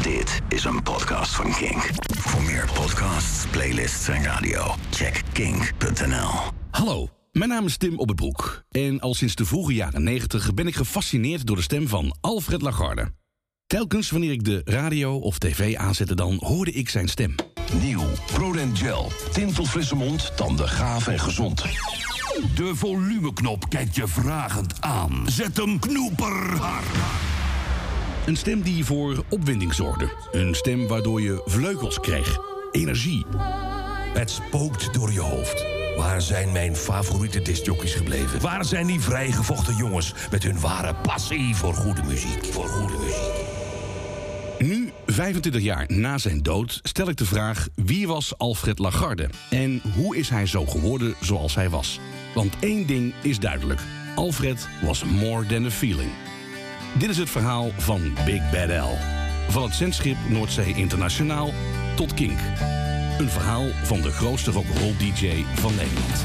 Dit is een podcast van Kink. Voor meer podcasts, playlists en radio, check kink.nl. Hallo, mijn naam is Tim Op het Broek. En al sinds de vroege jaren 90 ben ik gefascineerd door de stem van Alfred Lagarde. Telkens wanneer ik de radio of tv aanzette, dan hoorde ik zijn stem. Nieuw. ProDent Gel. Tintelfrisse mond, tanden gaaf en gezond. De volumeknop kijkt je vragend aan. Zet hem knoeperhard. Een stem die voor opwinding zorgde. Een stem waardoor je vleugels kreeg. Energie. Het spookt door je hoofd. Waar zijn mijn favoriete discjockeys gebleven? Waar zijn die vrijgevochten jongens met hun ware passie voor goede muziek? Voor goede muziek. Nu, 25 jaar na zijn dood, stel ik de vraag: wie was Alfred Lagarde? En hoe is hij zo geworden zoals hij was? Want één ding is duidelijk: Alfred was more than a feeling. Dit is het verhaal van Big Bad L. Van het zendschip Noordzee Internationaal tot Kink. Een verhaal van de grootste rock'n'roll DJ van Nederland.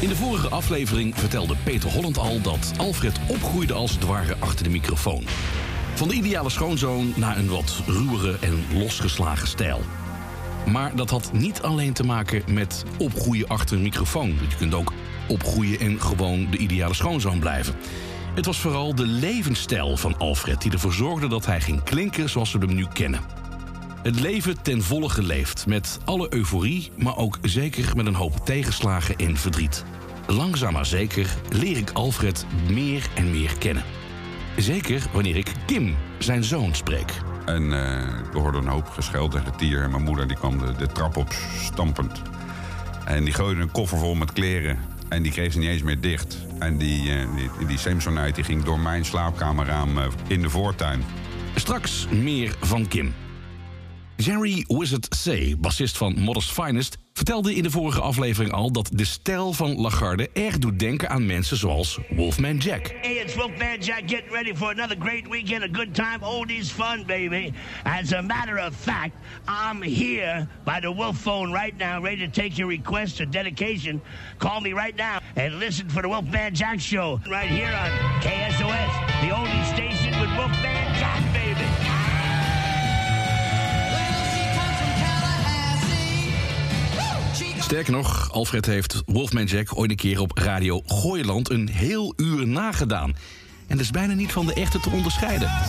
In de vorige aflevering vertelde Peter Holland al dat Alfred opgroeide als het ware achter de microfoon. Van de ideale schoonzoon naar een wat ruwere en losgeslagen stijl. Maar dat had niet alleen te maken met opgroeien achter een microfoon. Je kunt ook opgroeien en gewoon de ideale schoonzoon blijven. Het was vooral de levensstijl van Alfred die ervoor zorgde dat hij ging klinken zoals we hem nu kennen. Het leven ten volle geleefd, met alle euforie, maar ook zeker met een hoop tegenslagen en verdriet. Langzaam maar zeker leer ik Alfred meer en meer kennen. Zeker wanneer ik Kim, zijn zoon, spreek. En uh, we hoorden een hoop gescheld en getier. En mijn moeder die kwam de, de trap op stampend. En die gooide een koffer vol met kleren. En die kreeg ze niet eens meer dicht. En die, uh, die, die Samsonite ging door mijn slaapkamerraam uh, in de voortuin. Straks meer van Kim. Jerry Wizard C., bassist van Modest Finest, vertelde in de vorige aflevering al dat de stijl van Lagarde erg doet denken aan mensen zoals Wolfman Jack. Hey, it's Wolfman Jack getting ready for another great weekend, a good time, oldies fun, baby. As a matter of fact, I'm here by the Wolf phone right now, ready to take your request or dedication. Call me right now and listen for the Wolfman Jack show right here on KSOS, the only station with Wolfman Jack, Sterker nog, Alfred heeft Wolfman Jack ooit een keer op Radio Gooiland een heel uur nagedaan. En dat is bijna niet van de echte te onderscheiden. Ah,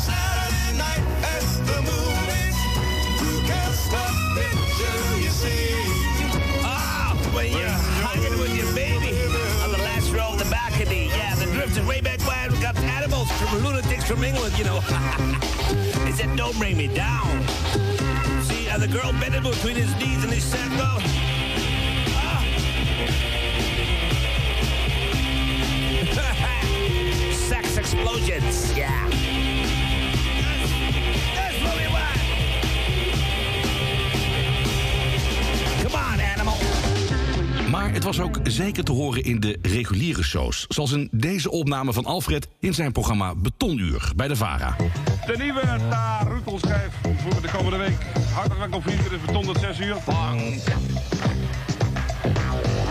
is way back when we got animals from lunatics from England, you know. they said, don't bring me down. See, and the girl bending between his knees and he said, well, sex explosions. Yeah. That's what we want. Come on, animal. Maar het was ook zeker te horen in de reguliere shows. Zoals in deze opname van Alfred in zijn programma Betonuur bij de VARA. De nieuwe Tarutelschijf voor de komende week. Hartelijk welkom vrienden, dit is Beton tot 6 uur. Bang.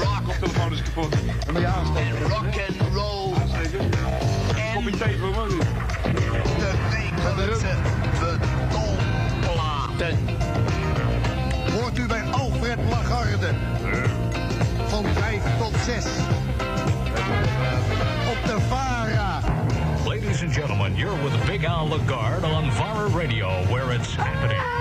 Rock op telefoon is kapot. En ben je aansteken? Rock and roll. Aansteken. Kopje thee voor me. De wekelijkse betonplaten. Hoort u bij Alfred Lagarde. Van 5 tot 6. Op de VARA. Ladies and gentlemen, you're with Big Al Lagarde on VARA Radio, where it's happening.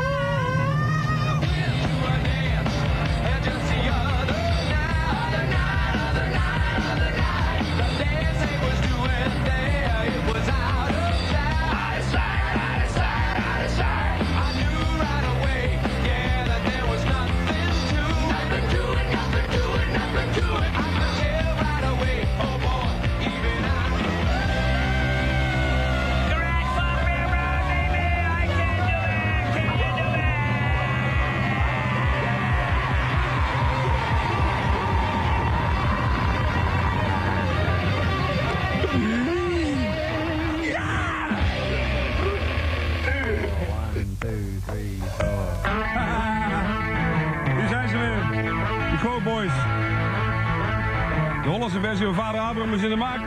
Is in de maak.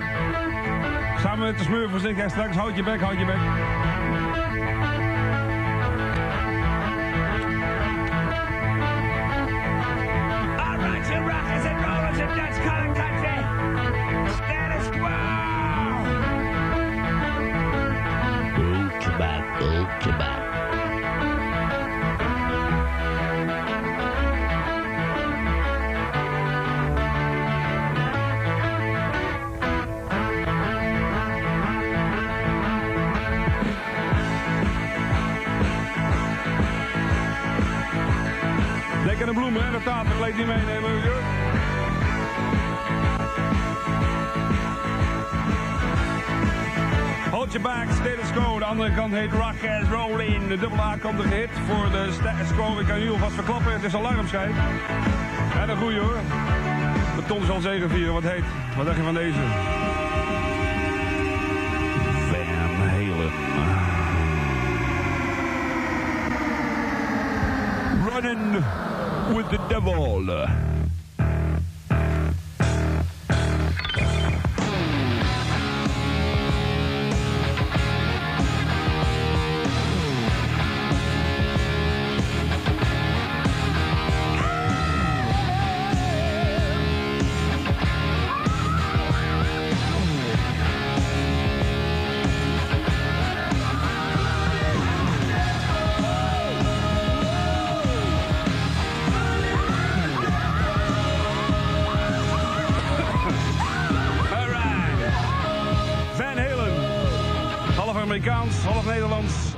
Samen met de smurfers denk ik straks. Houd je bek, houd je bek. Niet meenemen. joh. Hold your back, status quo. De andere kant heet Rock and Roll in. De dubbele A komt een hit voor de status quo. Ik kan u alvast verklappen, het is alarmschijf. En een goeie hoor. Beton zal zegenvieren, wat heet. Wat dacht je van deze? With the devil.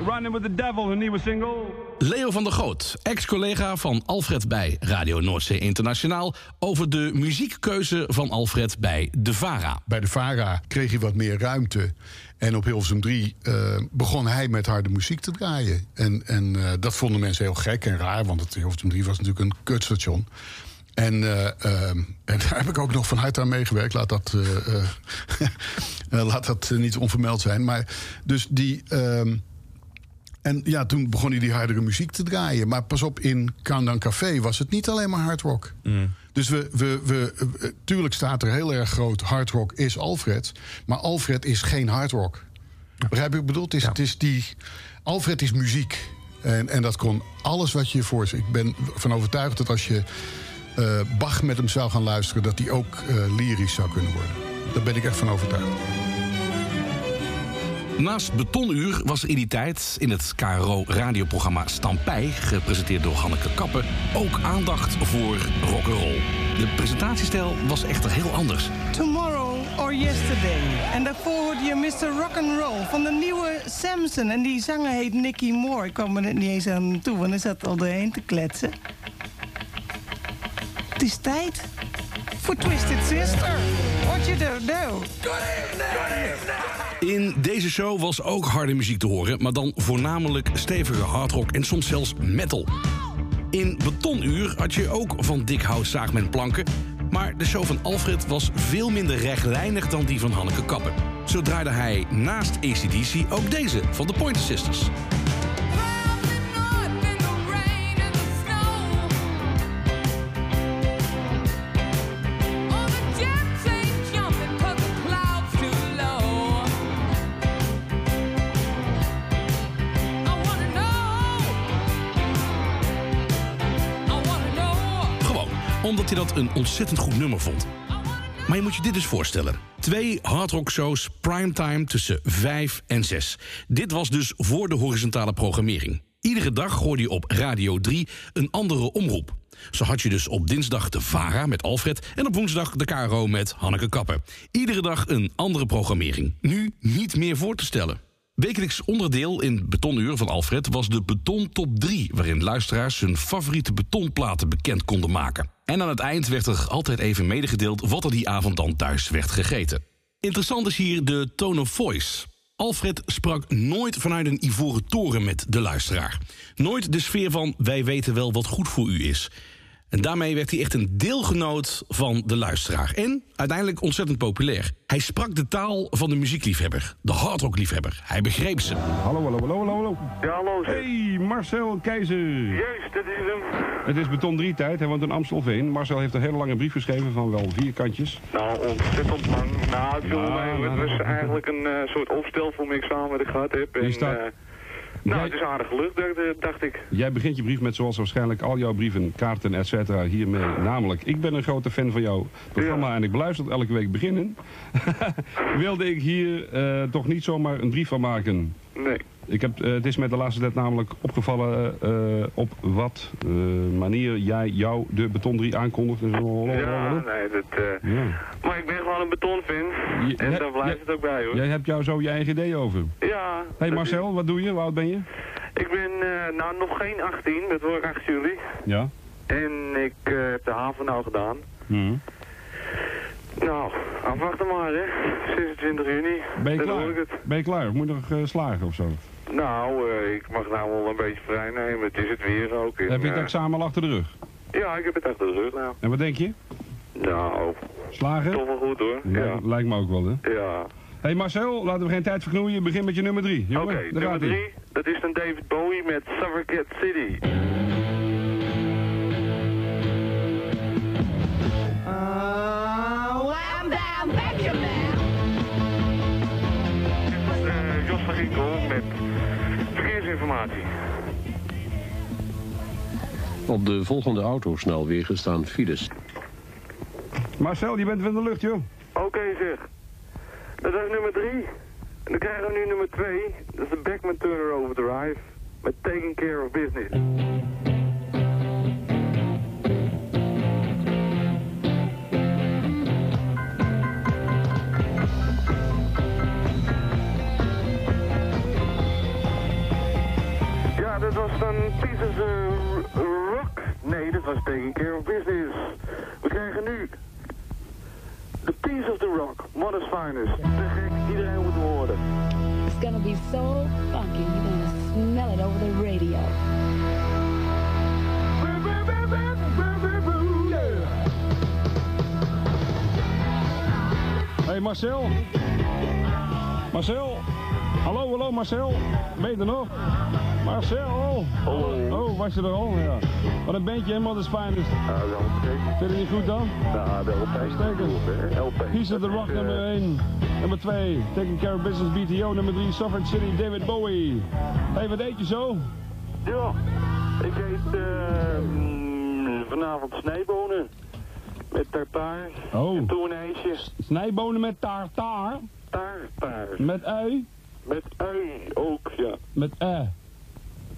Running with the devil, hun nieuwe single. Leo van der Goot, ex-collega van Alfred bij Radio Noordzee Internationaal... over de muziekkeuze van Alfred bij De Vara. Bij de VARA kreeg hij wat meer ruimte. En op Hilversum 3 eh, begon hij met harde muziek te draaien. En, en eh, dat vonden mensen heel gek en raar, want het Hilversum 3 was natuurlijk een kutstation. En, eh, ehm, en daar heb ik ook nog van harte aan meegewerkt. Laat dat, eh, eh, eh, laat dat niet onvermeld zijn. Maar dus die. En ja, toen begon hij die hardere muziek te draaien. Maar pas op, in Countdown Café was het niet alleen maar hard rock. Dus we, we, we, tuurlijk staat er heel erg groot hard rock is Alfred. Maar Alfred is geen hard rock. Begrijp je wat ik bedoel? Het is, het is die, Alfred is muziek. En, en dat kon alles wat je je voorstelt. Ik ben van overtuigd dat als je eh, Bach met hem zou gaan luisteren... dat die ook eh, lyrisch zou kunnen worden. Daar ben ik echt van overtuigd. Naast Betonuur was er in die tijd in het KRO-radioprogramma Stampij... gepresenteerd door Hanneke Kappen, ook aandacht voor rock'n'roll. De presentatiestijl was echter heel anders. Tomorrow or Yesterday. En daarvoor hoorde je Mr. Rock'n'Roll van de nieuwe Samson. En die zanger heet Nicky Moore. Ik kwam er net niet eens aan toe, want hij zat al doorheen te kletsen. Het is tijd voor Twisted Sister. What you don't know. In deze show was ook harde muziek te horen... maar dan voornamelijk stevige hardrock en soms zelfs metal. In Betonuur had je ook van dik hout zaagmen planken... maar de show van Alfred was veel minder rechtlijnig dan die van Hanneke Kappen. Zo draaide hij naast ACDC ook deze van de Pointer Sisters. Een ontzettend goed nummer vond. Maar je moet je dit eens voorstellen. Twee hardrock shows primetime tussen 5 en 6. Dit was dus voor de horizontale programmering. Iedere dag hoorde je op Radio 3 een andere omroep. Zo had je dus op dinsdag de VARA met Alfred... en op woensdag de KRO met Hanneke Kappen. Iedere dag een andere programmering. Nu niet meer voor te stellen. Wekelijks onderdeel in Betonuur van Alfred was de Beton Top 3... waarin luisteraars hun favoriete betonplaten bekend konden maken. En aan het eind werd er altijd even medegedeeld... wat er die avond dan thuis werd gegeten. Interessant is hier de tone of voice. Alfred sprak nooit vanuit een ivoren toren met de luisteraar. Nooit de sfeer van wij weten wel wat goed voor u is. En daarmee werd hij echt een deelgenoot van de luisteraar. En uiteindelijk ontzettend populair. Hij sprak de taal van de muziekliefhebber, de hardrockliefhebber. Hij begreep ze. Hallo, hallo, hallo, hallo, hallo. Ja, hallo zeg. Hey, Marcel Keizer. Juist, dat is hem. Het is beton 3 tijd, hij woont in Amstelveen. Marcel heeft een hele lange brief geschreven van wel vier kantjes. Nou, ontzettend lang. Nou, het viel Nou, mij. Het nou, was dat- eigenlijk een eh, soort opstel voor mijn examen wat ik gehad heb. Hier En, staat- eh, nou, Jij- het is aardig gelukt, dacht, eh, dacht ik. Jij begint je brief met zoals waarschijnlijk al jouw brieven, kaarten, et cetera hiermee. Namelijk, ik ben een grote fan van jouw programma en ik beluister het elke week beginnen. Wilde ik hier eh, toch niet zomaar een brief van maken. Nee. Ik heb, eh, het is met de laatste tijd namelijk opgevallen eh, op wat eh, manier jij jou de Beton 3 aankondigt. Dus, Ja, nee, dat... eh, Ja. Maar ik ben gewoon een betonfan. Je- en daar blijft het ook bij, hoor. Jij hebt jou zo je eigen idee over. Ja. Hey Marcel, wat doe je? Hoe oud ben je? Ik ben uh, nou nog geen 18, dat word ik 8 juli. Ja. En ik uh, heb de haven nou gedaan. Mhm. Nou, afwachten maar, hè. 26 juni. Ben je dan klaar? ik. Ben je klaar? Of moet je nog uh, slagen of zo? Nou, uh, ik mag nou wel een beetje vrij nemen. Het is het weer ook. En, Heb je het uh, examen al achter de rug? Ja, ik heb het achter de rug nou. En wat denk je? Nou, Slagen? toch wel goed hoor. Ja. Ja. Lijkt me ook wel, hè? Ja. hey Marcel, laten we geen tijd verknoeien. Begin met je nummer 3. Oké, nummer gaat ie. 3. Dat is dan David Bowie met Suffragette City. Met verkeersinformatie. Op de volgende autosnelwegen staan files. Marcel, je bent weer in de lucht, joh. Oké zeg. Dat is nummer 3. En dan krijgen we nu nummer 2. Dat is de Beckman Turner Overdrive. Met Taking Care of Business. Was dan Pieces of Rock. Nee, dat was Taking Care of Business. We krijgen nu The Piece of the Rock, Modest Finest. Te gek, iedereen moet hem horen. It's gonna be so funky. You're gonna smell it over the radio. Hey Marcel. Marcel. Hallo, hallo Marcel. Ben je er nog? Marcel. Hallo. Oh, was je er al? Ja. Wat een bandje, helemaal de. Ja, dat is gek. Vind je het niet goed dan? Nou, de LP. Piece of the Rock nummer 1. Nummer 2, Taking Care of Business BTO. Nummer 3, Sovereign City, David Bowie. Hey, wat eet je zo? Ja, ik eet eh, mm, vanavond snijbonen. Met tartaar. Oh. En ijsje. Snijbonen met tartaar. Tartaar. Met ui. Met ui ook, ja. Met eh.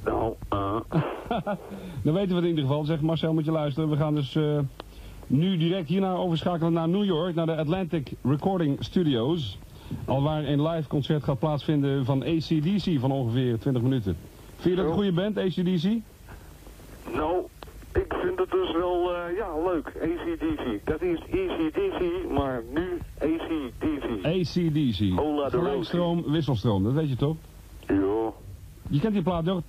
Nou, ah. Dan weten we het in ieder geval. Zeg Marcel, moet je luisteren. We gaan dus eh, nu direct hierna overschakelen naar New York, naar de Atlantic Recording Studios. Al waar een live concert gaat plaatsvinden van ACDC van ongeveer 20 minuten. Vind je dat een goede band, ACDC? Nou, ik vind het dus wel, eh, ja, leuk. ACDC. Dat is ECDC, maar nu ACDC. ACDC. Gelijkstroom, wisselstroom, dat weet je toch? Je kent die plaat toch?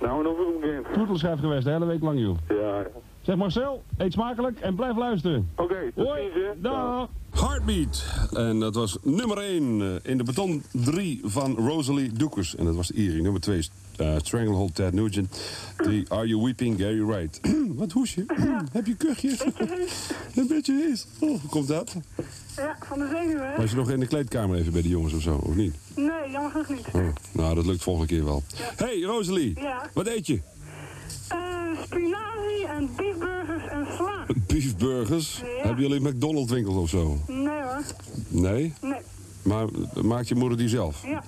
Nou, nog een bekend. Toetelschrijf geweest, de hele week lang, joh. Ja. Zeg Marcel, eet smakelijk en blijf luisteren. Oké, tot Hoi, ziens, hè. dag. Heartbeat. En dat was nummer 1 in de beton 3 van Rosalie Doekers. En dat was Erie. Nummer 2 is uh, Stranglehold Ted Nugent. 3 Are You Weeping Gary Wright. Wat hoes je? Heb je kuchjes? Een beetje hees. Oh, hoe komt dat? Ja, van de zenuwen. hè? Was je nog in de kleedkamer even bij de jongens of zo, of niet? Nee, jammer genoeg niet. Oh, nou, dat lukt volgende keer wel. Hey, Rosalie. Ja. Wat eet je? Eh, spinazie en beefburgers en Ja. Hebben jullie McDonald's winkels of zo? Nee hoor. Nee? Nee. Maar maakt je moeder die zelf? Ja.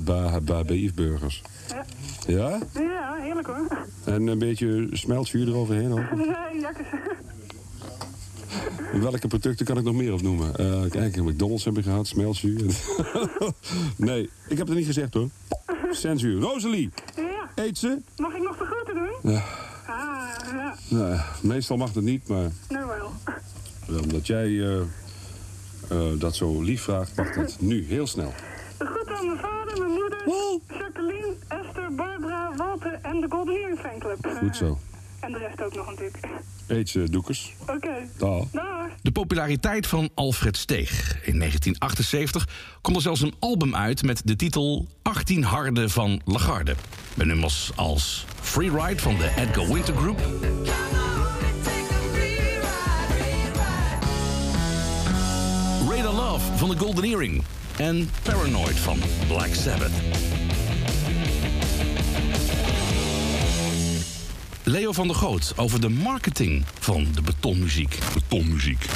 Bij, bij beefburgers. Ja. Ja? Ja, heerlijk hoor. En een beetje smeltzuur eroverheen ook. Nee, jakkes. Welke producten kan ik nog meer opnoemen? Eh kijk, McDonald's heb ik gehad, smeltzuur. nee, ik heb het niet gezegd hoor. Sensuur. Rosalie, Ja. eet ze? Mag ik nog de groeten doen? Ja. Ja. Nou, meestal mag dat niet, maar Nou wel. omdat jij eh, eh, dat zo lief vraagt, mag dat nu heel snel. De groeten aan mijn vader, mijn moeder, Jacqueline, Esther, Barbara, Walter en de Golden Earring Fanclub. Goed zo. En de rest ook nog natuurlijk. Eet ze, doekers. Oké. Dag. De populariteit van Alfred steeg. In 1978 komt er zelfs een album uit met de titel 18 Harden van Lagarde. Met nummers als Free Ride van de Edgar Winter Group. Radar Love van de Golden Earring. En Paranoid van Black Sabbath. Leo van der Goot over de marketing van de betonmuziek. Betonmuziek.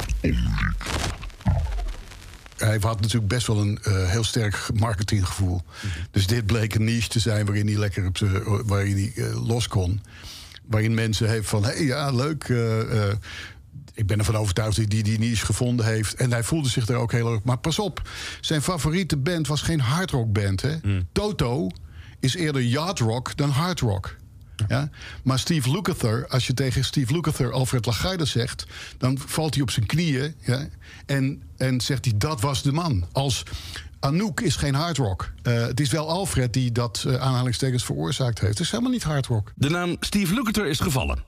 Hij had natuurlijk best wel een eh, heel sterk marketinggevoel. Dus dit bleek een niche te zijn waarin hij lekker op waarin hij eh, los kon. Waarin mensen heeft van, hé hey, ja, leuk. eh, ik ben ervan overtuigd dat hij die niche gevonden heeft. En hij voelde zich er ook heel erg... Maar pas op, zijn favoriete band was geen hardrockband. Hè? Toto is eerder yardrock dan hardrock. Ja? Maar Steve Lukather, als je tegen Steve Lukather Alfred Lagarde zegt... dan valt hij op zijn knieën ja? en, en zegt hij, dat was de man. Als Anouk is geen hardrock. Eh het is wel Alfred die dat eh, aanhalingstekens veroorzaakt heeft. Het is helemaal niet hardrock. De naam Steve Lukather is gevallen.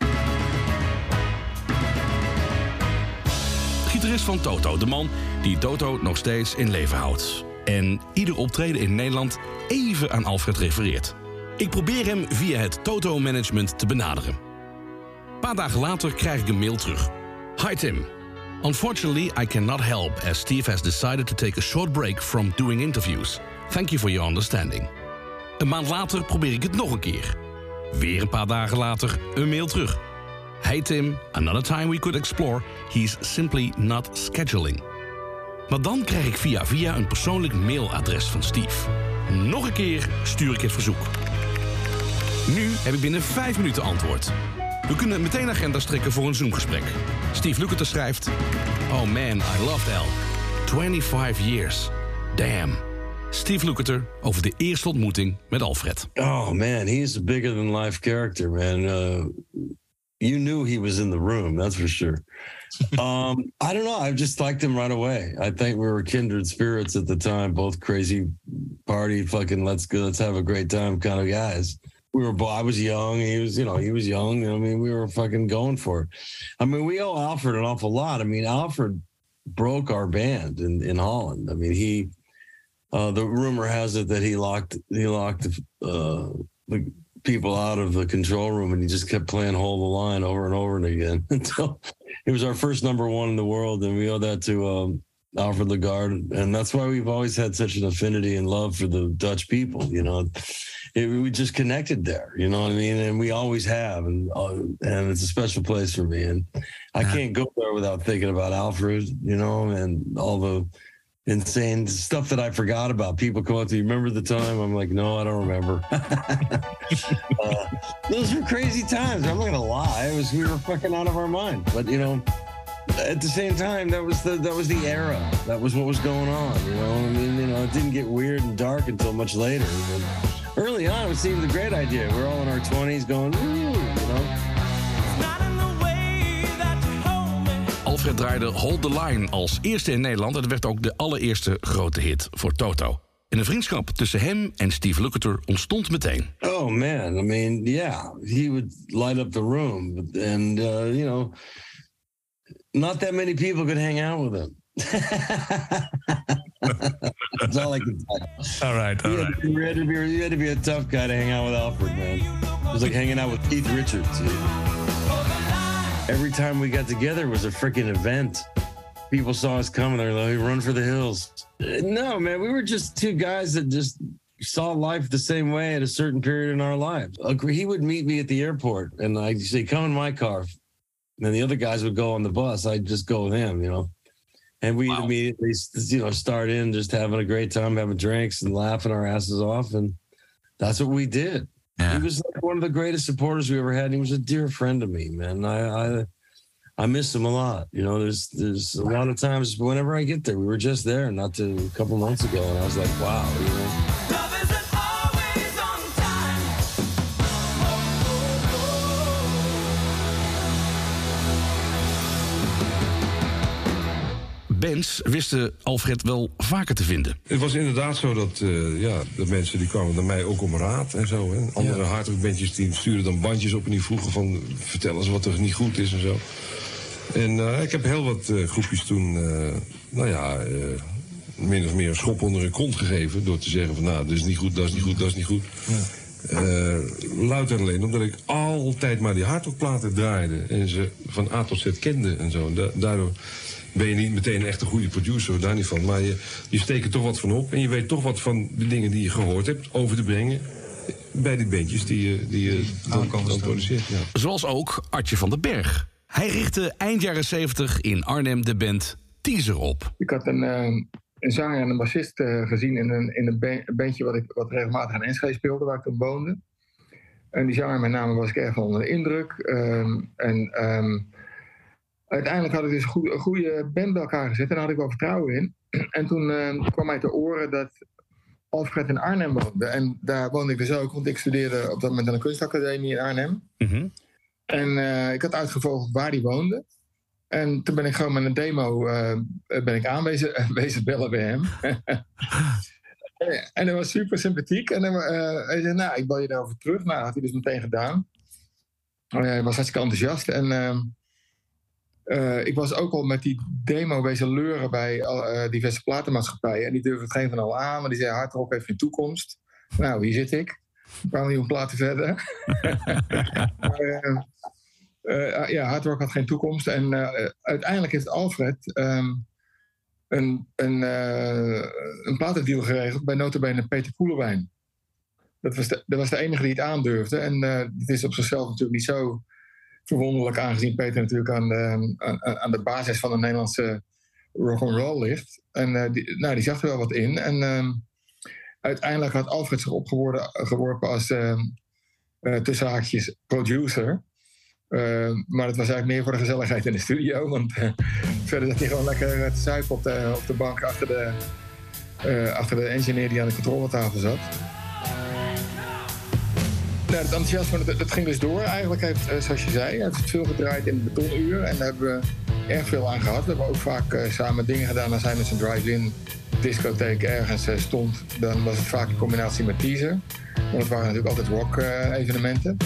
Gitarist van Toto, de man die Toto nog steeds in leven houdt. En ieder optreden in Nederland even aan Alfred refereert. Ik probeer hem via het Toto-management te benaderen. Een paar dagen later krijg ik een mail terug. Hi Tim. Unfortunately, I cannot help as Steve has decided to take a short break from doing interviews. Thank you for your understanding. Een maand later probeer ik het nog een keer. Weer een paar dagen later een mail terug. Hey Tim, another time we could explore. He's simply not scheduling. Maar dan krijg ik via via een persoonlijk mailadres van Steve. Nog een keer stuur ik het verzoek. Nu heb ik binnen vijf minuten antwoord. We kunnen meteen agenda strekken voor een Zoom-gesprek. Steve Lukather schrijft... Oh man, I loved Al. 25 years. Damn. Steve Lukather over de eerste ontmoeting met Alfred. Oh man, he's a bigger than life character, man. Uh, you knew he was in the room, that's for sure. um, I don't know. I just liked him right away. I think we were kindred spirits at the time, both crazy party, fucking let's go, let's have a great time kind of guys. We were, I was young. He was, you know, he was young. I mean, we were fucking going for it. I mean, we owe Alfred an awful lot. I mean, Alfred broke our band in, in Holland. I mean, he, uh, the rumor has it that he locked he locked uh, the people out of the control room and he just kept playing hold the line over and over and again until it was our first number one in the world and we owe that to um, Alfred Lagarde and that's why we've always had such an affinity and love for the Dutch people you know it, we just connected there you know what I mean and we always have and uh, and it's a special place for me and I can't go there without thinking about Alfred you know and all the insane stuff that I forgot about. People come up to you, remember the time? I'm like, no, I don't remember. uh, those were crazy times. I'm not gonna lie. It was we were fucking out of our mind. But you know, at the same time, that was the that was the era. That was what was going on. You know, I mean, you know, it didn't get weird and dark until much later. But early on, it seemed a great idea. We're all in our 20s, going, ooh, you know. Alfred draaide Hold the Line als eerste in Nederland. En het werd ook de allereerste grote hit voor Toto. En een vriendschap tussen hem en Steve Lukather ontstond meteen. Oh man, I mean, yeah, he would light up the room, and uh, you know, not that many people could hang out with him. That's all I can tell. All right, all you, right. had to, you, had to be, you had to be a tough guy to hang out with Alfred, man. It was like hanging out with Keith Richards. know? Every time we got together was a freaking event. People saw us coming. They're like, "Run for the hills!" Uh, No, man, we were just two guys that just saw life the same way at a certain period in our lives. He would meet me at the airport, and I'd say, "Come in my car." And then the other guys would go on the bus. I'd just go with him, you know. And we immediately, you know, start in just having a great time, having drinks and laughing our asses off, and that's what we did. He was like one of the greatest supporters we ever had. He was a dear friend to me, man. I, I, I miss him a lot. You know, there's there's a lot of times whenever I get there, we were just there not to, a couple months ago, and I was like, wow, you know. Bands wisten Alfred wel vaker te vinden. Het was inderdaad zo dat eh, ja, de mensen die kwamen naar mij ook om raad en zo. Hè. Andere Ja. hardrockbandjes die stuurden dan bandjes op en die vroegen van vertel eens wat er niet goed is en zo. En eh, ik heb heel wat eh, groepjes toen, nou ja, min of meer een schop onder hun kont gegeven. Door te zeggen van nou, dat is niet goed, dat is niet goed, dat is niet goed. Eh, louter en alleen omdat ik altijd maar die hardrockplaten draaide. En ze van A tot Z kende en zo. En da- daardoor ben je niet meteen een echte goede producer, daar niet van. Maar je, je steekt er toch wat van op. En je weet toch wat van de dingen die je gehoord hebt over te brengen. Bij die bandjes die je, die je dan, dan produceert. Ja. Zoals ook Artje van den Berg. Hij richtte eind jaren 70 in Arnhem de band Teaser op. Ik had een, eh, een zanger en een bassist eh, gezien in een, in een ba- een bandje wat ik wat regelmatig aan Enschede speelde, waar ik toen woonde. En die zanger met name was ik erg van onder de indruk. Ehm, en ehm, uiteindelijk had ik dus een goede, band bij elkaar gezet en daar had ik wel vertrouwen in. En toen eh, kwam mij te oren dat Alfred in Arnhem woonde. En daar woonde ik dus ook, want ik studeerde op dat moment aan de kunstacademie in Arnhem. En eh, ik had uitgevogeld waar hij woonde. En toen ben ik gewoon met een demo eh, ben ik aanwezen wezen bellen bij hem. en dat was super sympathiek. En dan, eh, hij zei, nou, ik bel je daarover terug. Nou, dat had hij dus meteen gedaan. Hij was hartstikke enthousiast. En eh, ik was ook al met die demo bezig leuren bij al- eh, diverse platenmaatschappijen. En die durfden het geen van al aan. Maar die zei, hardrock heeft geen toekomst. Nou, hier zit ik. Een paar miljoen platen verder. maar, eh, eh, ja, hard rock had geen toekomst. En eh, uiteindelijk heeft Alfred ehm, een, een, eh een platendeal geregeld bij notabene Peter Koelewijn. Dat was, de, dat was de enige die het aandurfde. En eh het is op zichzelf natuurlijk niet zo verwonderlijk, aangezien Peter natuurlijk aan de, aan, aan de basis van de Nederlandse rock and roll ligt. En eh, die, nou, die zag er wel wat in. En ehm, uiteindelijk had Alfred zich opgeworpen geworpen als ehm eh, tussen haakjes producer. Uh, maar het was eigenlijk meer voor de gezelligheid in de studio. Want uh, verder zat hij gewoon lekker te zuipen op de, op de bank achter de, uh, achter de engineer die aan de controletafel zat. Nou, het enthousiasme dat, dat ging dus door. Eigenlijk heeft, uh, zoals je zei, heeft veel gedraaid in het betonuur. En daar hebben we erg veel aan gehad. We hebben ook vaak uh, samen dingen gedaan. Als hij met zijn drive-in discotheek ergens uh, stond, dan was het vaak in combinatie met teaser. Want het waren natuurlijk altijd rock-evenementen.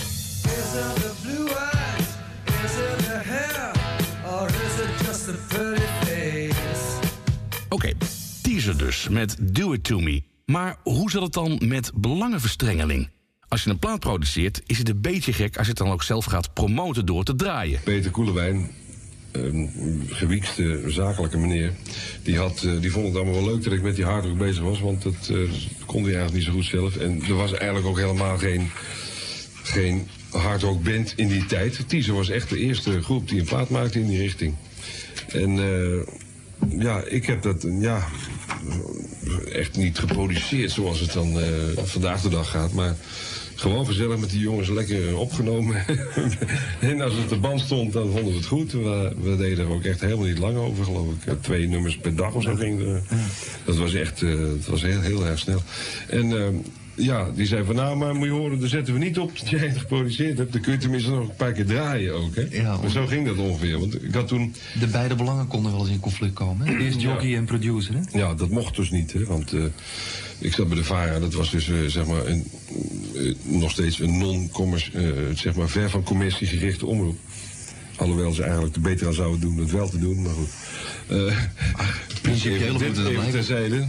Oké, teaser dus met Do It To Me. Maar hoe zat het dan met belangenverstrengeling? Als je een plaat produceert, is het een beetje gek als je het dan ook zelf gaat promoten door te draaien. Peter Koelewijn, een gewiekste zakelijke meneer, die, had, uh, die vond het allemaal wel leuk dat ik met die hardrock bezig was, want dat uh, kon hij eigenlijk niet zo goed zelf. En er was eigenlijk ook helemaal geen, geen hardrock band in die tijd. Teaser was echt de eerste groep die een plaat maakte in die richting. En uh, ja, ik heb dat ja, echt niet geproduceerd zoals het dan uh, vandaag de dag gaat. Maar gewoon gezellig met die jongens lekker opgenomen. en als het op de band stond, dan vonden we het goed. We, we deden er ook echt helemaal niet lang over, geloof ik. Twee nummers per dag of zo ging er. Dat was echt uh, dat was heel, heel erg snel. En uh, ja, die zei van nou, maar moet je horen, daar zetten we niet op dat jij het geproduceerd hebt. Dan kun je tenminste nog een paar keer draaien ook. Hè? Ja, maar zo ging dat ongeveer. Want ik had toen... De beide belangen konden wel eens in conflict komen. Hè? Eerst jockey ja. en producer. Hè? Ja, dat mocht dus niet. Hè? Want uh, ik zat bij de VARA, dat was dus uh, zeg maar een, uh, nog steeds een non-commerce, zeg maar ver van commercie gerichte omroep. Alhoewel ze eigenlijk er beter aan zouden doen het wel te doen, maar goed. Principieel even, dit even terzijde.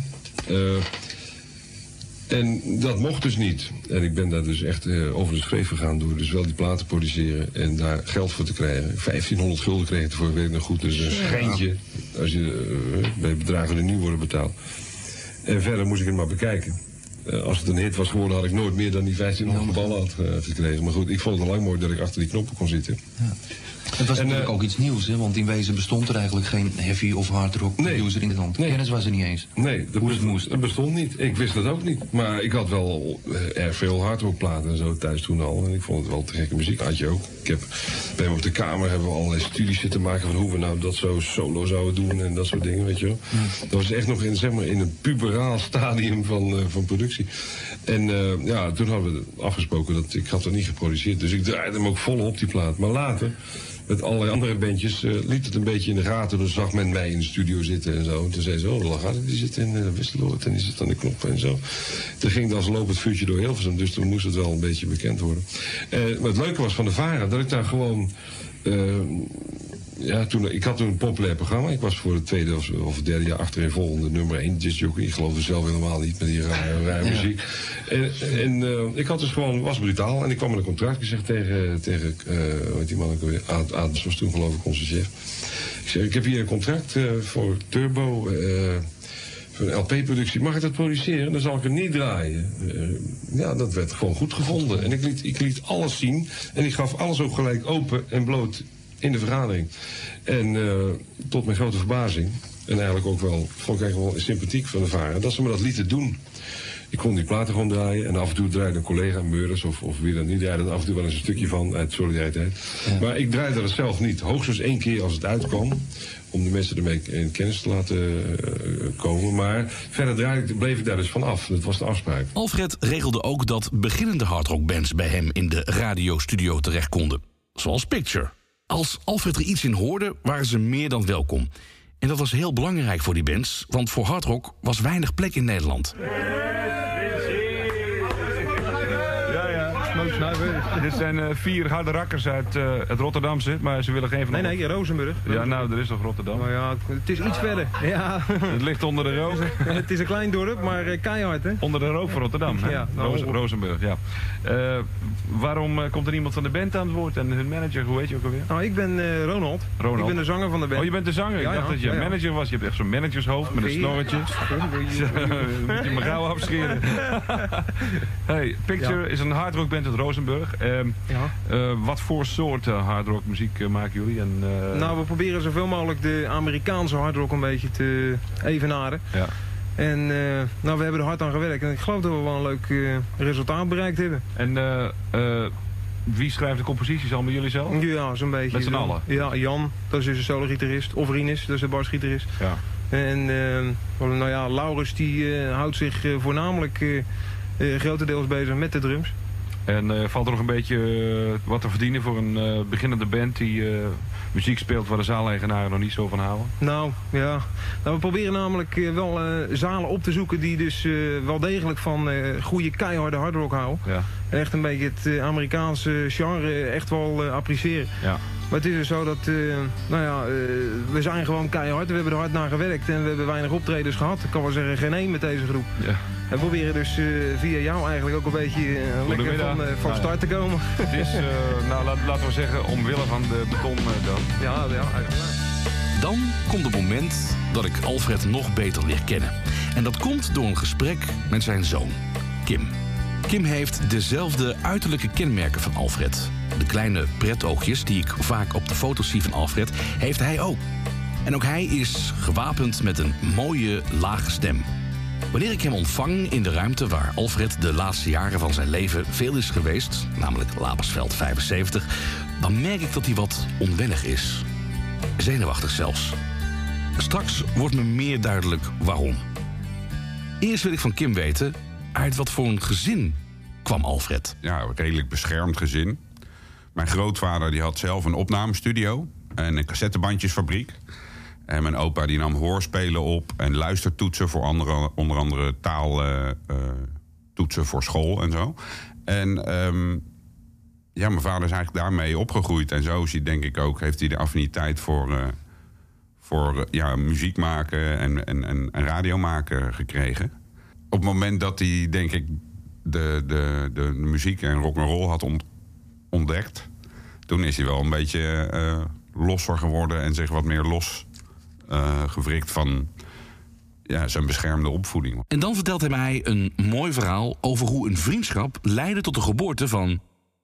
En dat mocht dus niet. En ik ben daar dus echt uh, over de schreef gegaan door dus wel die platen te produceren en daar geld voor te krijgen. 1500 gulden kreeg ik ervoor, weet ik nog goed. Dus een schijntje als je uh, bij bedragen die nu worden betaald. En verder moest ik het maar bekijken. Uh, als het een hit was geworden, had ik nooit meer dan die 1500 ballen had gekregen. Maar goed, ik vond het lang mooi dat ik achter die knoppen kon zitten. Ja. Het was en, natuurlijk uh, ook iets nieuws, hè? want in wezen bestond er eigenlijk geen heavy of hard rock nee, producer in het land. Nee. Kennis was er niet eens. Nee, dat, Hoe het moest. dat bestond niet. Ik wist dat ook niet. Maar ik had wel uh, erg veel hardrockplaten en zo thuis toen al. En ik vond het wel te gekke muziek. Had je ook. Heb, bij hem op de kamer hebben we allerlei studies zitten maken van hoe we nou dat zo solo zouden doen en dat soort dingen, weet je wel. Ja. Dat was echt nog in, zeg maar, in een puberaal stadium van, uh, van productie. En ja, toen hadden we afgesproken dat ik had er niet geproduceerd. Dus ik draaide hem ook vol op die plaat. Maar later met allerlei andere bandjes, eh, liep het een beetje in de gaten. Dus zag men mij in de studio zitten en zo. En toen zei ze, oh, Lagarde, die zit in uh, en die zit aan de knoppen en zo. Toen ging als lopend vuurtje door Hilversum, dus toen moest het wel een beetje bekend worden. Eh, maar het leuke was van de Varen, dat ik daar gewoon... ja, toen, ik had toen een populair programma. Ik was voor het tweede of, derde jaar achterin volgende nummer 1 discjockey. Ik geloofde zelf helemaal niet met die rare, rare Ja. muziek. En, en eh, ik had dus gewoon, was brutaal. En ik kwam met een contract. Ik zeg tegen, tegen eh die man ook alweer? Ad- Adams was toen geloof ik onze chef. Ik zeg, ik heb hier een contract eh, voor Turbo. voor een LP-productie. Mag ik dat produceren? Dan zal ik het niet draaien. Ja, dat werd gewoon goed gevonden. En ik liet, ik liet alles zien. En ik gaf alles ook gelijk open en bloot in de vergadering. En eh, tot mijn grote verbazing, en eigenlijk ook wel, vond ik eigenlijk wel sympathiek van de varen, dat ze me dat lieten doen. Ik kon die platen gewoon draaien en af en toe draaide een collega, Meurders of, of wie dan niet, draaide er af en toe wel eens een stukje van uit solidariteit. Maar ik draaide het zelf niet. Hoogstens één keer als het uitkwam, om de mensen ermee in kennis te laten eh, komen. Maar verder draaide, ik- bleef ik daar dus van af. Dat was de afspraak. Alfred regelde ook dat beginnende hardrockbands bij hem in de radiostudio terecht konden. Zoals Picture. Als Alfred er iets in hoorde, waren ze meer dan welkom. En dat was heel belangrijk voor die bands, want voor hardrock was weinig plek in Nederland. Dit zijn eh, vier harde rakkers uit eh, het Rotterdamse, maar ze willen geen van Nee, nee, Rozenburg. Ja, nou, er is toch Rotterdam? Maar ja, het is iets verder. Ja. Het ligt onder de rook. het is een klein dorp, maar eh, keihard, hè? Onder de rook van Rotterdam, hè? Ja, nou. Rozenburg, ja. Waarom komt er iemand van de band aan het woord en hun manager, hoe heet je ook alweer? Nou, ik ben Ronald. Ronald. Ik ben de zanger van de band. Oh, je bent de zanger? Ik dacht dat je manager was. Je hebt echt zo'n managershoofd met een snorretje. Moet je me gauw afscheren. hey, Picture is een hardrockband uit Rozenburg. Ehm, eh, wat voor soort eh, hardrockmuziek eh, maken jullie? En, Nou, we proberen zoveel mogelijk de Amerikaanse hardrock een beetje te evenaren. Ja. En nou, we hebben er hard aan gewerkt. En ik geloof dat we wel een leuk resultaat bereikt hebben. En wie schrijft de composities allemaal jullie zelf? Ja, zo'n beetje. Met z'n allen? Ja, Jan, dat is dus een solo-gitarist. Of Rinus, dat is de basgitarist. Ja. En nou ja, Laurens die houdt zich voornamelijk grotendeels bezig met de drums. En eh, valt er nog een beetje eh, wat te verdienen voor een eh, beginnende band die muziek speelt waar de zaaleigenaren nog niet zo van houden? Nou, ja. Nou, we proberen namelijk wel zalen op te zoeken die dus wel degelijk van goede keiharde hardrock houden. Ja. En echt een beetje het Amerikaanse genre echt wel appreciëren. Ja. Maar het is dus zo dat, nou ja, we zijn gewoon keihard. We hebben er hard naar gewerkt en we hebben weinig optredens gehad. Ik kan wel zeggen geen één met deze groep. Ja. We proberen dus eh, via jou eigenlijk ook een beetje eh, lekker van, eh, van Nou start te komen. Het is, eh, nou, laat- laten we zeggen, omwille van de beton dan. Ja, ja, uiteraard. Dan komt het moment dat ik Alfred nog beter leer kennen. En dat komt door een gesprek met zijn zoon, Kim. Kim heeft dezelfde uiterlijke kenmerken van Alfred. De kleine pretoogjes die ik vaak op de foto's zie van Alfred, heeft hij ook. En ook hij is gewapend met een mooie, lage stem. Wanneer ik hem ontvang in de ruimte waar Alfred de laatste jaren van zijn leven veel is geweest, namelijk Labersveld 75, dan merk ik dat hij wat onwennig is. Zenuwachtig zelfs. Straks wordt me meer duidelijk waarom. Eerst wil ik van Kim weten, uit wat voor een gezin kwam Alfred? Ja, een redelijk beschermd gezin. Mijn grootvader die had zelf een opnamestudio en een cassettebandjesfabriek. En mijn opa die nam hoorspelen op en luistertoetsen voor andere, onder andere taaltoetsen voor school en zo. En ehm, ja, mijn vader is eigenlijk daarmee opgegroeid. En zo is hij denk ik ook, heeft hij de affiniteit voor, eh, voor eh, ja, muziek maken en, en, en, radio maken gekregen. Op het moment dat hij, denk ik, de, de, de muziek en rock'n'roll had ont- ontdekt... toen is hij wel een beetje eh, losser geworden en zich wat meer los eh, gewrikt van ja, zijn beschermde opvoeding. En dan vertelt hij mij een mooi verhaal over hoe een vriendschap leidde tot de geboorte van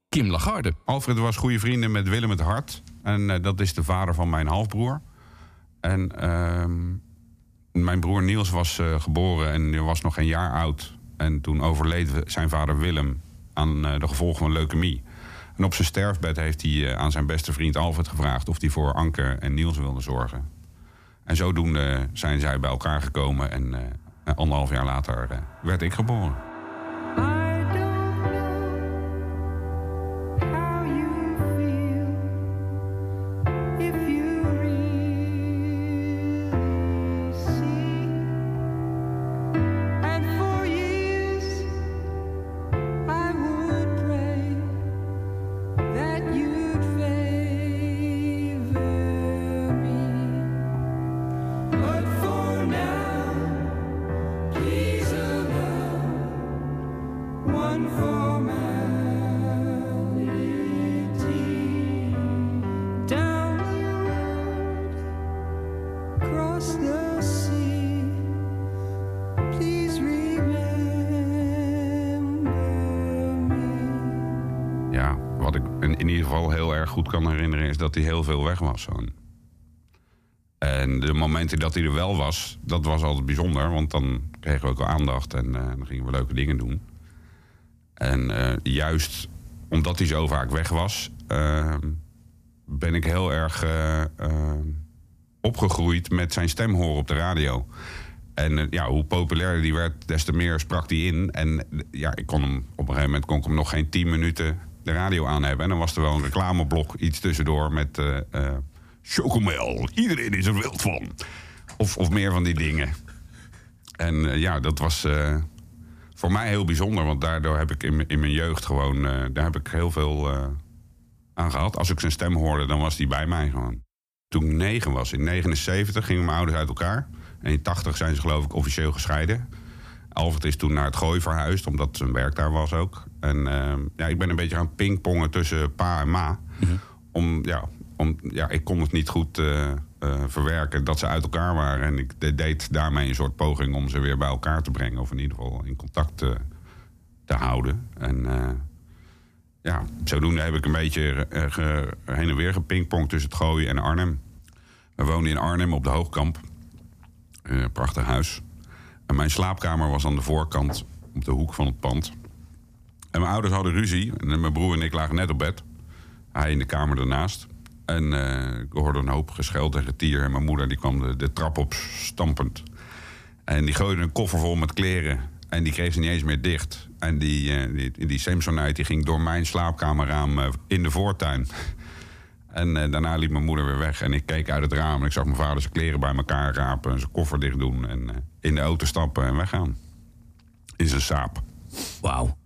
Kim Lagarde. Alfred was goede vrienden met Willem het Hart. En eh, dat is de vader van mijn halfbroer. En ehm, mijn broer Niels was eh, geboren en was nog geen jaar oud. En toen overleed zijn vader Willem aan eh, de gevolgen van leukemie. En op zijn sterfbed heeft hij eh, aan zijn beste vriend Alfred gevraagd... of hij voor Anke en Niels wilde zorgen. En zodoende zijn zij bij elkaar gekomen. En eh, anderhalf jaar later eh, werd ik geboren. Hij heel veel weg was. En de momenten dat hij er wel was, dat was altijd bijzonder. Want dan kregen we ook wel aandacht en eh, dan gingen we leuke dingen doen. En eh, juist omdat hij zo vaak weg was... eh, ben ik heel erg eh, opgegroeid met zijn stem horen op de radio. En ja, hoe populairder die werd, des te meer sprak hij in. En ja, ik kon hem, op een gegeven moment kon ik hem nog geen tien minuten de radio aan hebben. En dan was er wel een reclameblok iets tussendoor met eh, chocomel. Iedereen is er wild van. Of, of meer van die dingen. En eh, ja, dat was voor mij heel bijzonder. Want daardoor heb ik in, in mijn jeugd gewoon... daar heb ik heel veel aan gehad. Als ik zijn stem hoorde, dan was hij bij mij gewoon. Toen ik negen was, in 79 gingen mijn ouders uit elkaar. En in 80 zijn ze geloof ik officieel gescheiden. Alfred is toen naar het Gooi verhuisd, omdat zijn werk daar was ook. En eh, ja, ik ben een beetje gaan pingpongen tussen pa en ma. Om, ja, om, ja, ik kon het niet goed eh, eh, verwerken dat ze uit elkaar waren. En ik de- deed daarmee een soort poging om ze weer bij elkaar te brengen. Of in ieder geval in contact te, te houden. En eh, ja, zodoende heb ik een beetje eh, ge- heen en weer gepingpongd tussen het Gooien en Arnhem. We woonden in Arnhem op de Hoogkamp. Eh, prachtig huis. En mijn slaapkamer was aan de voorkant op de hoek van het pand. En mijn ouders hadden ruzie. En mijn broer en ik lagen net op bed. Hij in de kamer daarnaast. En eh, ik hoorde een hoop gescheld en getier. En mijn moeder die kwam de, de trap op stampend. En die gooide een koffer vol met kleren. En die kreeg ze niet eens meer dicht. En die, eh, die, die Samsonite die ging door mijn slaapkamerraam eh, in de voortuin. En daarna liep mijn moeder weer weg. En ik keek uit het raam en ik zag mijn vader zijn kleren bij elkaar rapen. En zijn koffer dicht doen. En in de auto stappen en weggaan. In zijn saap. Wauw.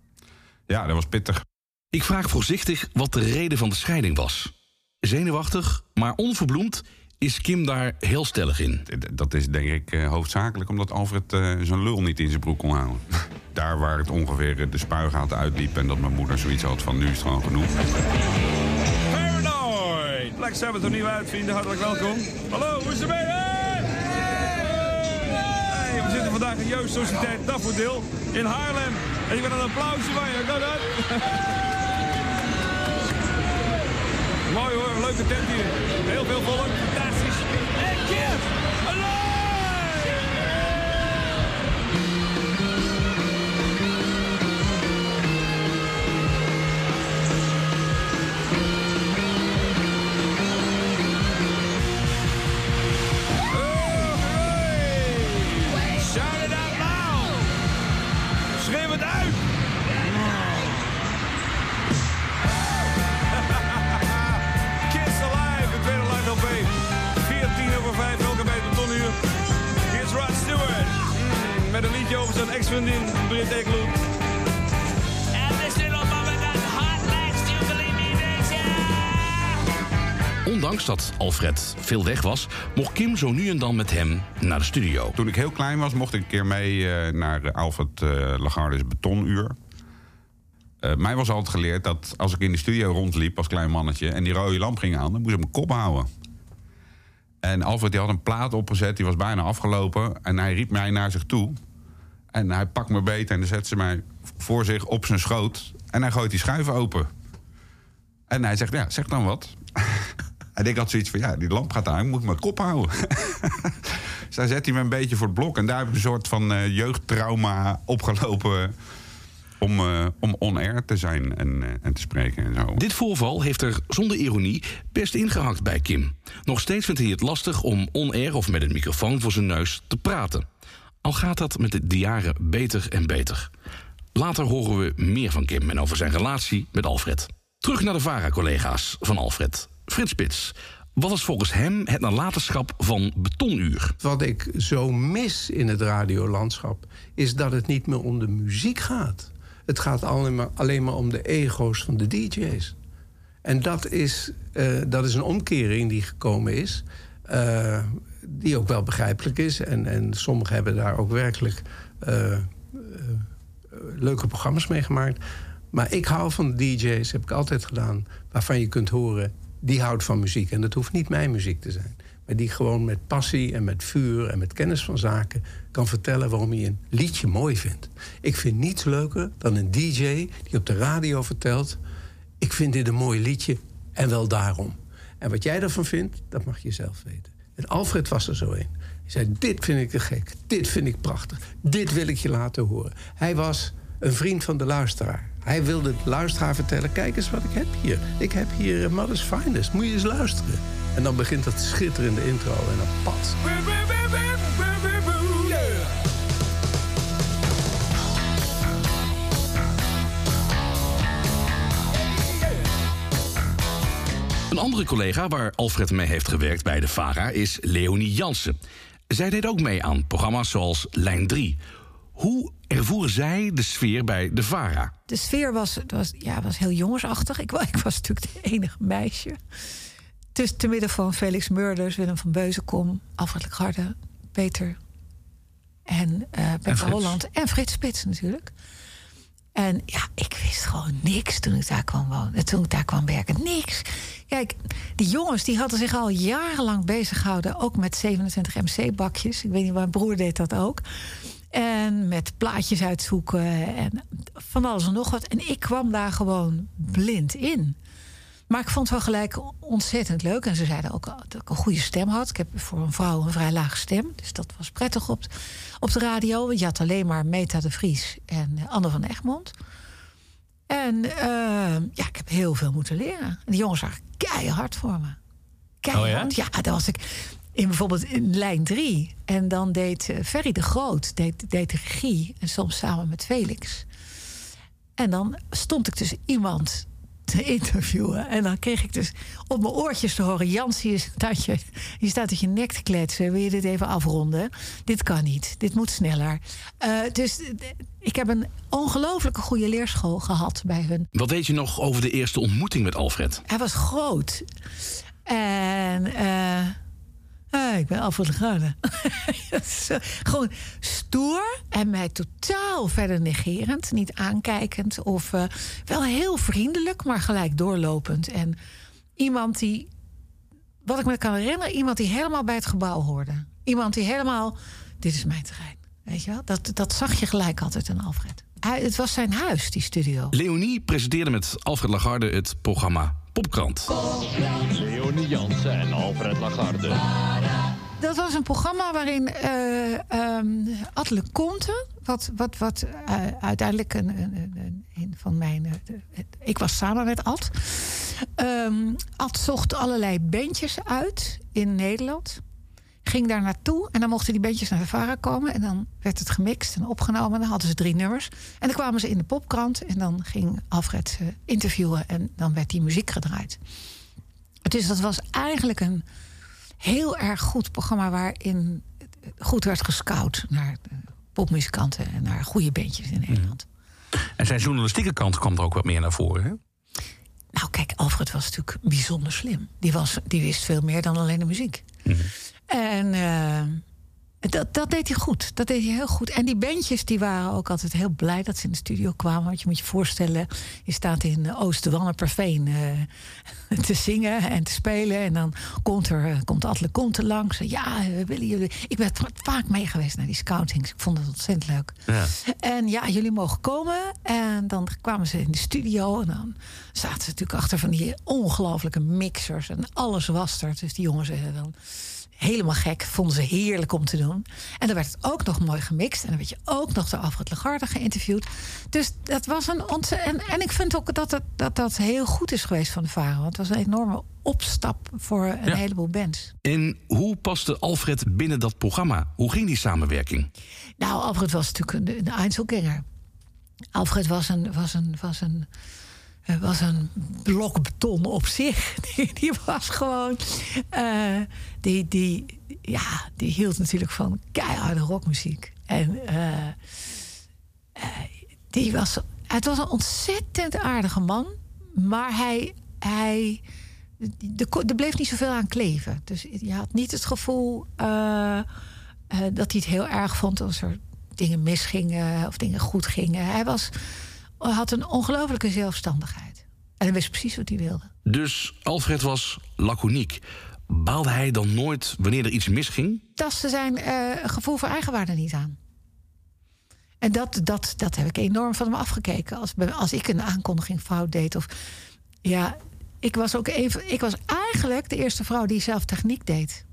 Ja, dat was pittig. Ik vraag voorzichtig wat de reden van de scheiding was. Zenuwachtig, maar onverbloemd is Kim daar heel stellig in. Dat is denk ik eh, hoofdzakelijk omdat Alfred eh, zijn lul niet in zijn broek kon houden. Daar waar het ongeveer eh, de spuigaten uitliep en dat mijn moeder zoiets had van nu is het gewoon genoeg. Paranoid! Black Sabbath er nieuw uit, vrienden. Hartelijk welkom. Hallo, hoe is het mee? Hey! Hey, we zitten vandaag in Joost Sociëteit Daffodil in Haarlem. En ik wil een applausje van je. Go dat! Mooi hoor, leuke tent hier. Heel veel volk, fantastisch. Kim! Believe me, bitch? Ondanks dat Alfred veel weg was, mocht Kim zo nu en dan met hem naar de studio. Toen ik heel klein was, mocht ik een keer mee eh, naar Alfred eh Lagarde's betonuur. Eh, mij was altijd geleerd dat als ik in de studio rondliep als klein mannetje... en die rode lamp ging aan, dan moest ik mijn kop houden. En Alfred die had een plaat opgezet, die was bijna afgelopen... en hij riep mij naar zich toe. En hij pakt me beet en dan zet ze mij voor zich op zijn schoot... en hij gooit die schuiven open. En hij zegt, ja, zeg dan wat. en ik had zoiets van, ja, die lamp gaat aan, ik mijn kop houden. dus zet hij me een beetje voor het blok. En daar heb ik een soort van eh, jeugdtrauma opgelopen... om, eh, om on-air te zijn en, eh, en te spreken en zo. Dit voorval heeft er zonder ironie best ingehakt bij Kim. Nog steeds vindt hij het lastig om on-air of met een microfoon voor zijn neus te praten. Al gaat dat met de jaren beter en beter. Later horen we meer van Kim en over zijn relatie met Alfred. Terug naar de VARA-collega's van Alfred. Frits Spits, wat is volgens hem het nalatenschap van Betonuur? Wat ik zo mis in het radiolandschap is dat het niet meer om de muziek gaat. Het gaat alleen maar, alleen maar om de ego's van de DJ's. En dat is, eh, dat is een omkering die gekomen is, eh, die ook wel begrijpelijk is. En, en sommigen hebben daar ook werkelijk eh, eh, leuke programma's mee gemaakt. Maar ik hou van DJ's, heb ik altijd gedaan, waarvan je kunt horen, die houdt van muziek. En dat hoeft niet mijn muziek te zijn. Maar die gewoon met passie en met vuur en met kennis van zaken kan vertellen waarom hij een liedje mooi vindt. Ik vind niets leuker dan een DJ die op de radio vertelt: Ik vind dit een mooi liedje en wel daarom. En wat jij ervan vindt, dat mag je zelf weten. En Alfred was er zo een. Hij zei: Dit vind ik te gek, dit vind ik prachtig, dit wil ik je laten horen. Hij was een vriend van de luisteraar. Hij wilde de luisteraar vertellen: Kijk eens wat ik heb hier. Ik heb hier eh, Mother's Finest, moet je eens luisteren. En dan begint dat schitterende intro en dan pat. Een andere collega waar Alfred mee heeft gewerkt bij de VARA is Leonie Jansen. Zij deed ook mee aan programma's zoals Lijn 3. Hoe ervoeren zij de sfeer bij de VARA? De sfeer was, was, ja, was heel jongensachtig. Ik, ik was natuurlijk de enige meisje. Dus te midden van Felix Murders, Willem van Beuzenkom, Alfred Legarde, Peter en Peter Frits. Holland en Frits Spits natuurlijk. En ja, ik wist gewoon niks toen ik daar kwam wonen. Toen ik daar kwam werken. Niks. Kijk, die jongens die hadden zich al jarenlang bezig gehouden. Ook met 27 MC-bakjes. Ik weet niet, mijn broer deed dat ook. En met plaatjes uitzoeken en van alles en nog wat. En ik kwam daar gewoon blind in. Maar ik vond het wel gelijk ontzettend leuk. En ze zeiden ook dat ik een goede stem had. Ik heb voor een vrouw een vrij lage stem. Dus dat was prettig op, op de radio. Want je had alleen maar Meta de Vries en eh, Anne van Egmond. En eh, ja, ik heb heel veel moeten leren. En die jongens waren keihard voor me. Keihard. ja? daar was ik in bijvoorbeeld in lijn 3. En dan deed eh, Ferry de Groot deed, deed de regie. En soms samen met Felix. En dan stond ik dus iemand te interviewen. En dan kreeg ik dus op mijn oortjes te horen... Jans, je staat, je, je staat uit je nek te kletsen. Wil je dit even afronden? Dit kan niet. Dit moet sneller. Eh, dus eh, ik heb een ongelooflijke goede leerschool gehad bij hun. Wat weet je nog over de eerste ontmoeting met Alfred? Hij was groot. En eh, ah, ik ben Alfred eh, Gewoon stoer en mij totaal verder negerend. Niet aankijkend of eh, wel heel vriendelijk, maar gelijk doorlopend. En iemand die, wat ik me kan herinneren, iemand die helemaal bij het gebouw hoorde. Iemand die helemaal, dit is mijn terrein. Weet je wel? Dat, dat zag je gelijk altijd aan Alfred. Hij, het was zijn huis, die studio. Leonie presenteerde met Alfred Lagarde het programma Popkrant. Leonie Jansen en Alfred Lagarde. Dat was een programma waarin eh ehm Atle Comte, wat, wat, wat eh, uiteindelijk een, een, een, een van mijn. eh, de- ik was samen met Ad. Ehm Ad zocht allerlei bandjes uit in Nederland. Ging daar naartoe en dan mochten die bandjes naar de VARA komen. En dan werd het gemixt en opgenomen. En dan hadden ze drie nummers. En dan kwamen ze in de popkrant. En dan ging Alfred ze interviewen. En dan werd die muziek gedraaid. Dus dat was eigenlijk een heel erg goed programma waarin goed werd gescout naar popmuzikanten en naar goede bandjes in Nederland. En zijn journalistieke kant kwam er ook wat meer naar voren. Hè? Nou, kijk, Alfred was natuurlijk bijzonder slim. Die, was, die wist veel meer dan alleen de muziek. En eh, dat, dat deed hij goed. Dat deed hij heel goed. En die bandjes die waren ook altijd heel blij dat ze in de studio kwamen. Want je moet je voorstellen, je staat in eh, Oost-Wanneperveen eh, te zingen en te spelen. En dan komt er eh, komt Atle Comte langs. Ja, we willen jullie. Ik ben vaak mee geweest naar die scoutings. Ik vond het ontzettend leuk. Ja. En ja, jullie mogen komen. En dan kwamen ze in de studio. En dan zaten ze natuurlijk achter van die ongelofelijke mixers. En alles was er. Dus die jongens dan helemaal gek. Vonden ze heerlijk om te doen. En dan werd het ook nog mooi gemixt. En dan werd je ook nog door Alfred Lagarde geïnterviewd. Dus dat was een ontzettend... En, en ik vind ook dat, het, dat dat heel goed is geweest van de VARA. Want het was een enorme opstap voor een Ja. heleboel bands. En hoe paste Alfred binnen dat programma? Hoe ging die samenwerking? Nou, Alfred was natuurlijk een, een Einzelganger. Alfred was een, was een, was een, was een blok beton op zich. Die, die was gewoon. eh, die, die, ja, die hield natuurlijk van keiharde rockmuziek. En eh, eh, die was. Het was een ontzettend aardige man. Maar hij. hij er bleef niet zoveel aan kleven. Dus je had niet het gevoel dat hij het heel erg vond als er dingen misgingen of dingen goed gingen. Hij was, had een ongelofelijke zelfstandigheid. En hij wist precies wat hij wilde. Dus Alfred was laconiek. baalde hij dan nooit wanneer er iets misging? tasten zijn eh, gevoel voor eigenwaarde niet aan. En dat, dat, dat heb ik enorm van hem afgekeken. Als, als ik een aankondiging fout deed. Of, ja, ik was ook even. Ik was eigenlijk de eerste vrouw die zelf techniek deed.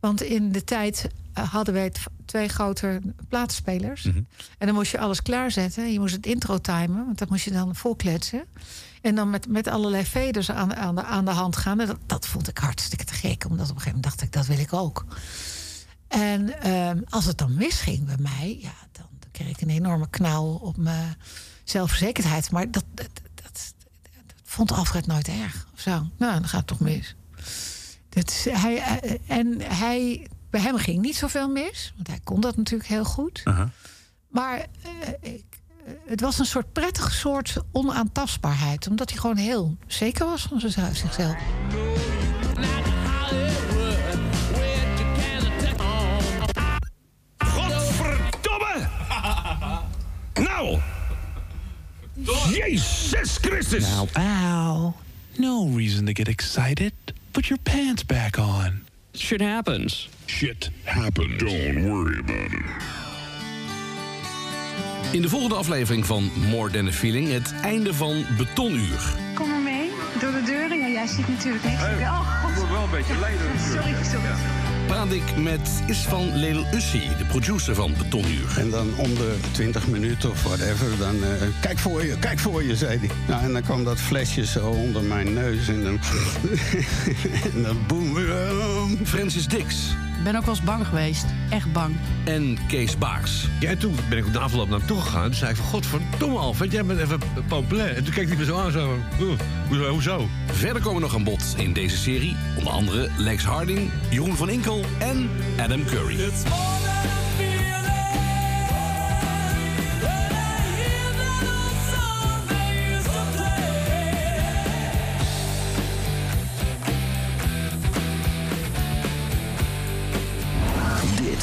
Want in de tijd eh, hadden wij twee grote plaatsspelers. En dan moest je alles klaarzetten. Je moest het intro timen, want dat moest je dan volkletsen. En dan met, met allerlei faders aan, aan, de, aan de hand gaan. En dat, dat vond ik hartstikke te gek. Omdat op een gegeven moment dacht ik, dat wil ik ook. En ehm, als het dan misging bij mij, ja, dan, dan kreeg ik een enorme knauw op mijn zelfverzekerdheid. Maar dat, dat, dat, dat vond Alfred nooit erg. Of zo. Nou, dan gaat het toch mis. Dat is, hij, eh, en hij, bij hem ging niet zoveel mis, want hij kon dat natuurlijk heel goed. Maar eh, ik, eh, het was een soort prettig soort onaantastbaarheid, omdat hij gewoon heel zeker was van zichzelf. zichzelf. Godverdomme! Nou! Jezus Christus! Now, ow. No reason to get excited. Put your pants back on. Shit happens. Shit happens. Don't worry about it. In de volgende aflevering van More Than a Feeling... het einde van Betonuur. Kom maar mee, door de deur. Ja, jij ziet natuurlijk niks. Oh, god. wordt wel een beetje leden Sorry, sorry. Praat ik met Isvan Leel Ussi, de producer van Betonuur. En dan om de 20 minuten of whatever, dan... eh, kijk voor je, kijk voor je, zei hij. Nou, en dan kwam dat flesje zo onder mijn neus en dan... en dan boem. Francis Dix. Ik ben ook wel eens bang geweest. Echt bang. En Kees Baaks. Ja, en toen ben ik op de afloop naar hem toe gegaan. Toen zei ik van, godverdomme Alfred, jij bent even populair. En toen keek hij me zo aan, zo van, "Oeh, hoezo, hoezo? Verder komen nog aan bod in deze serie onder andere Lex Harding, Jeroen van Inkel en Adam Curry.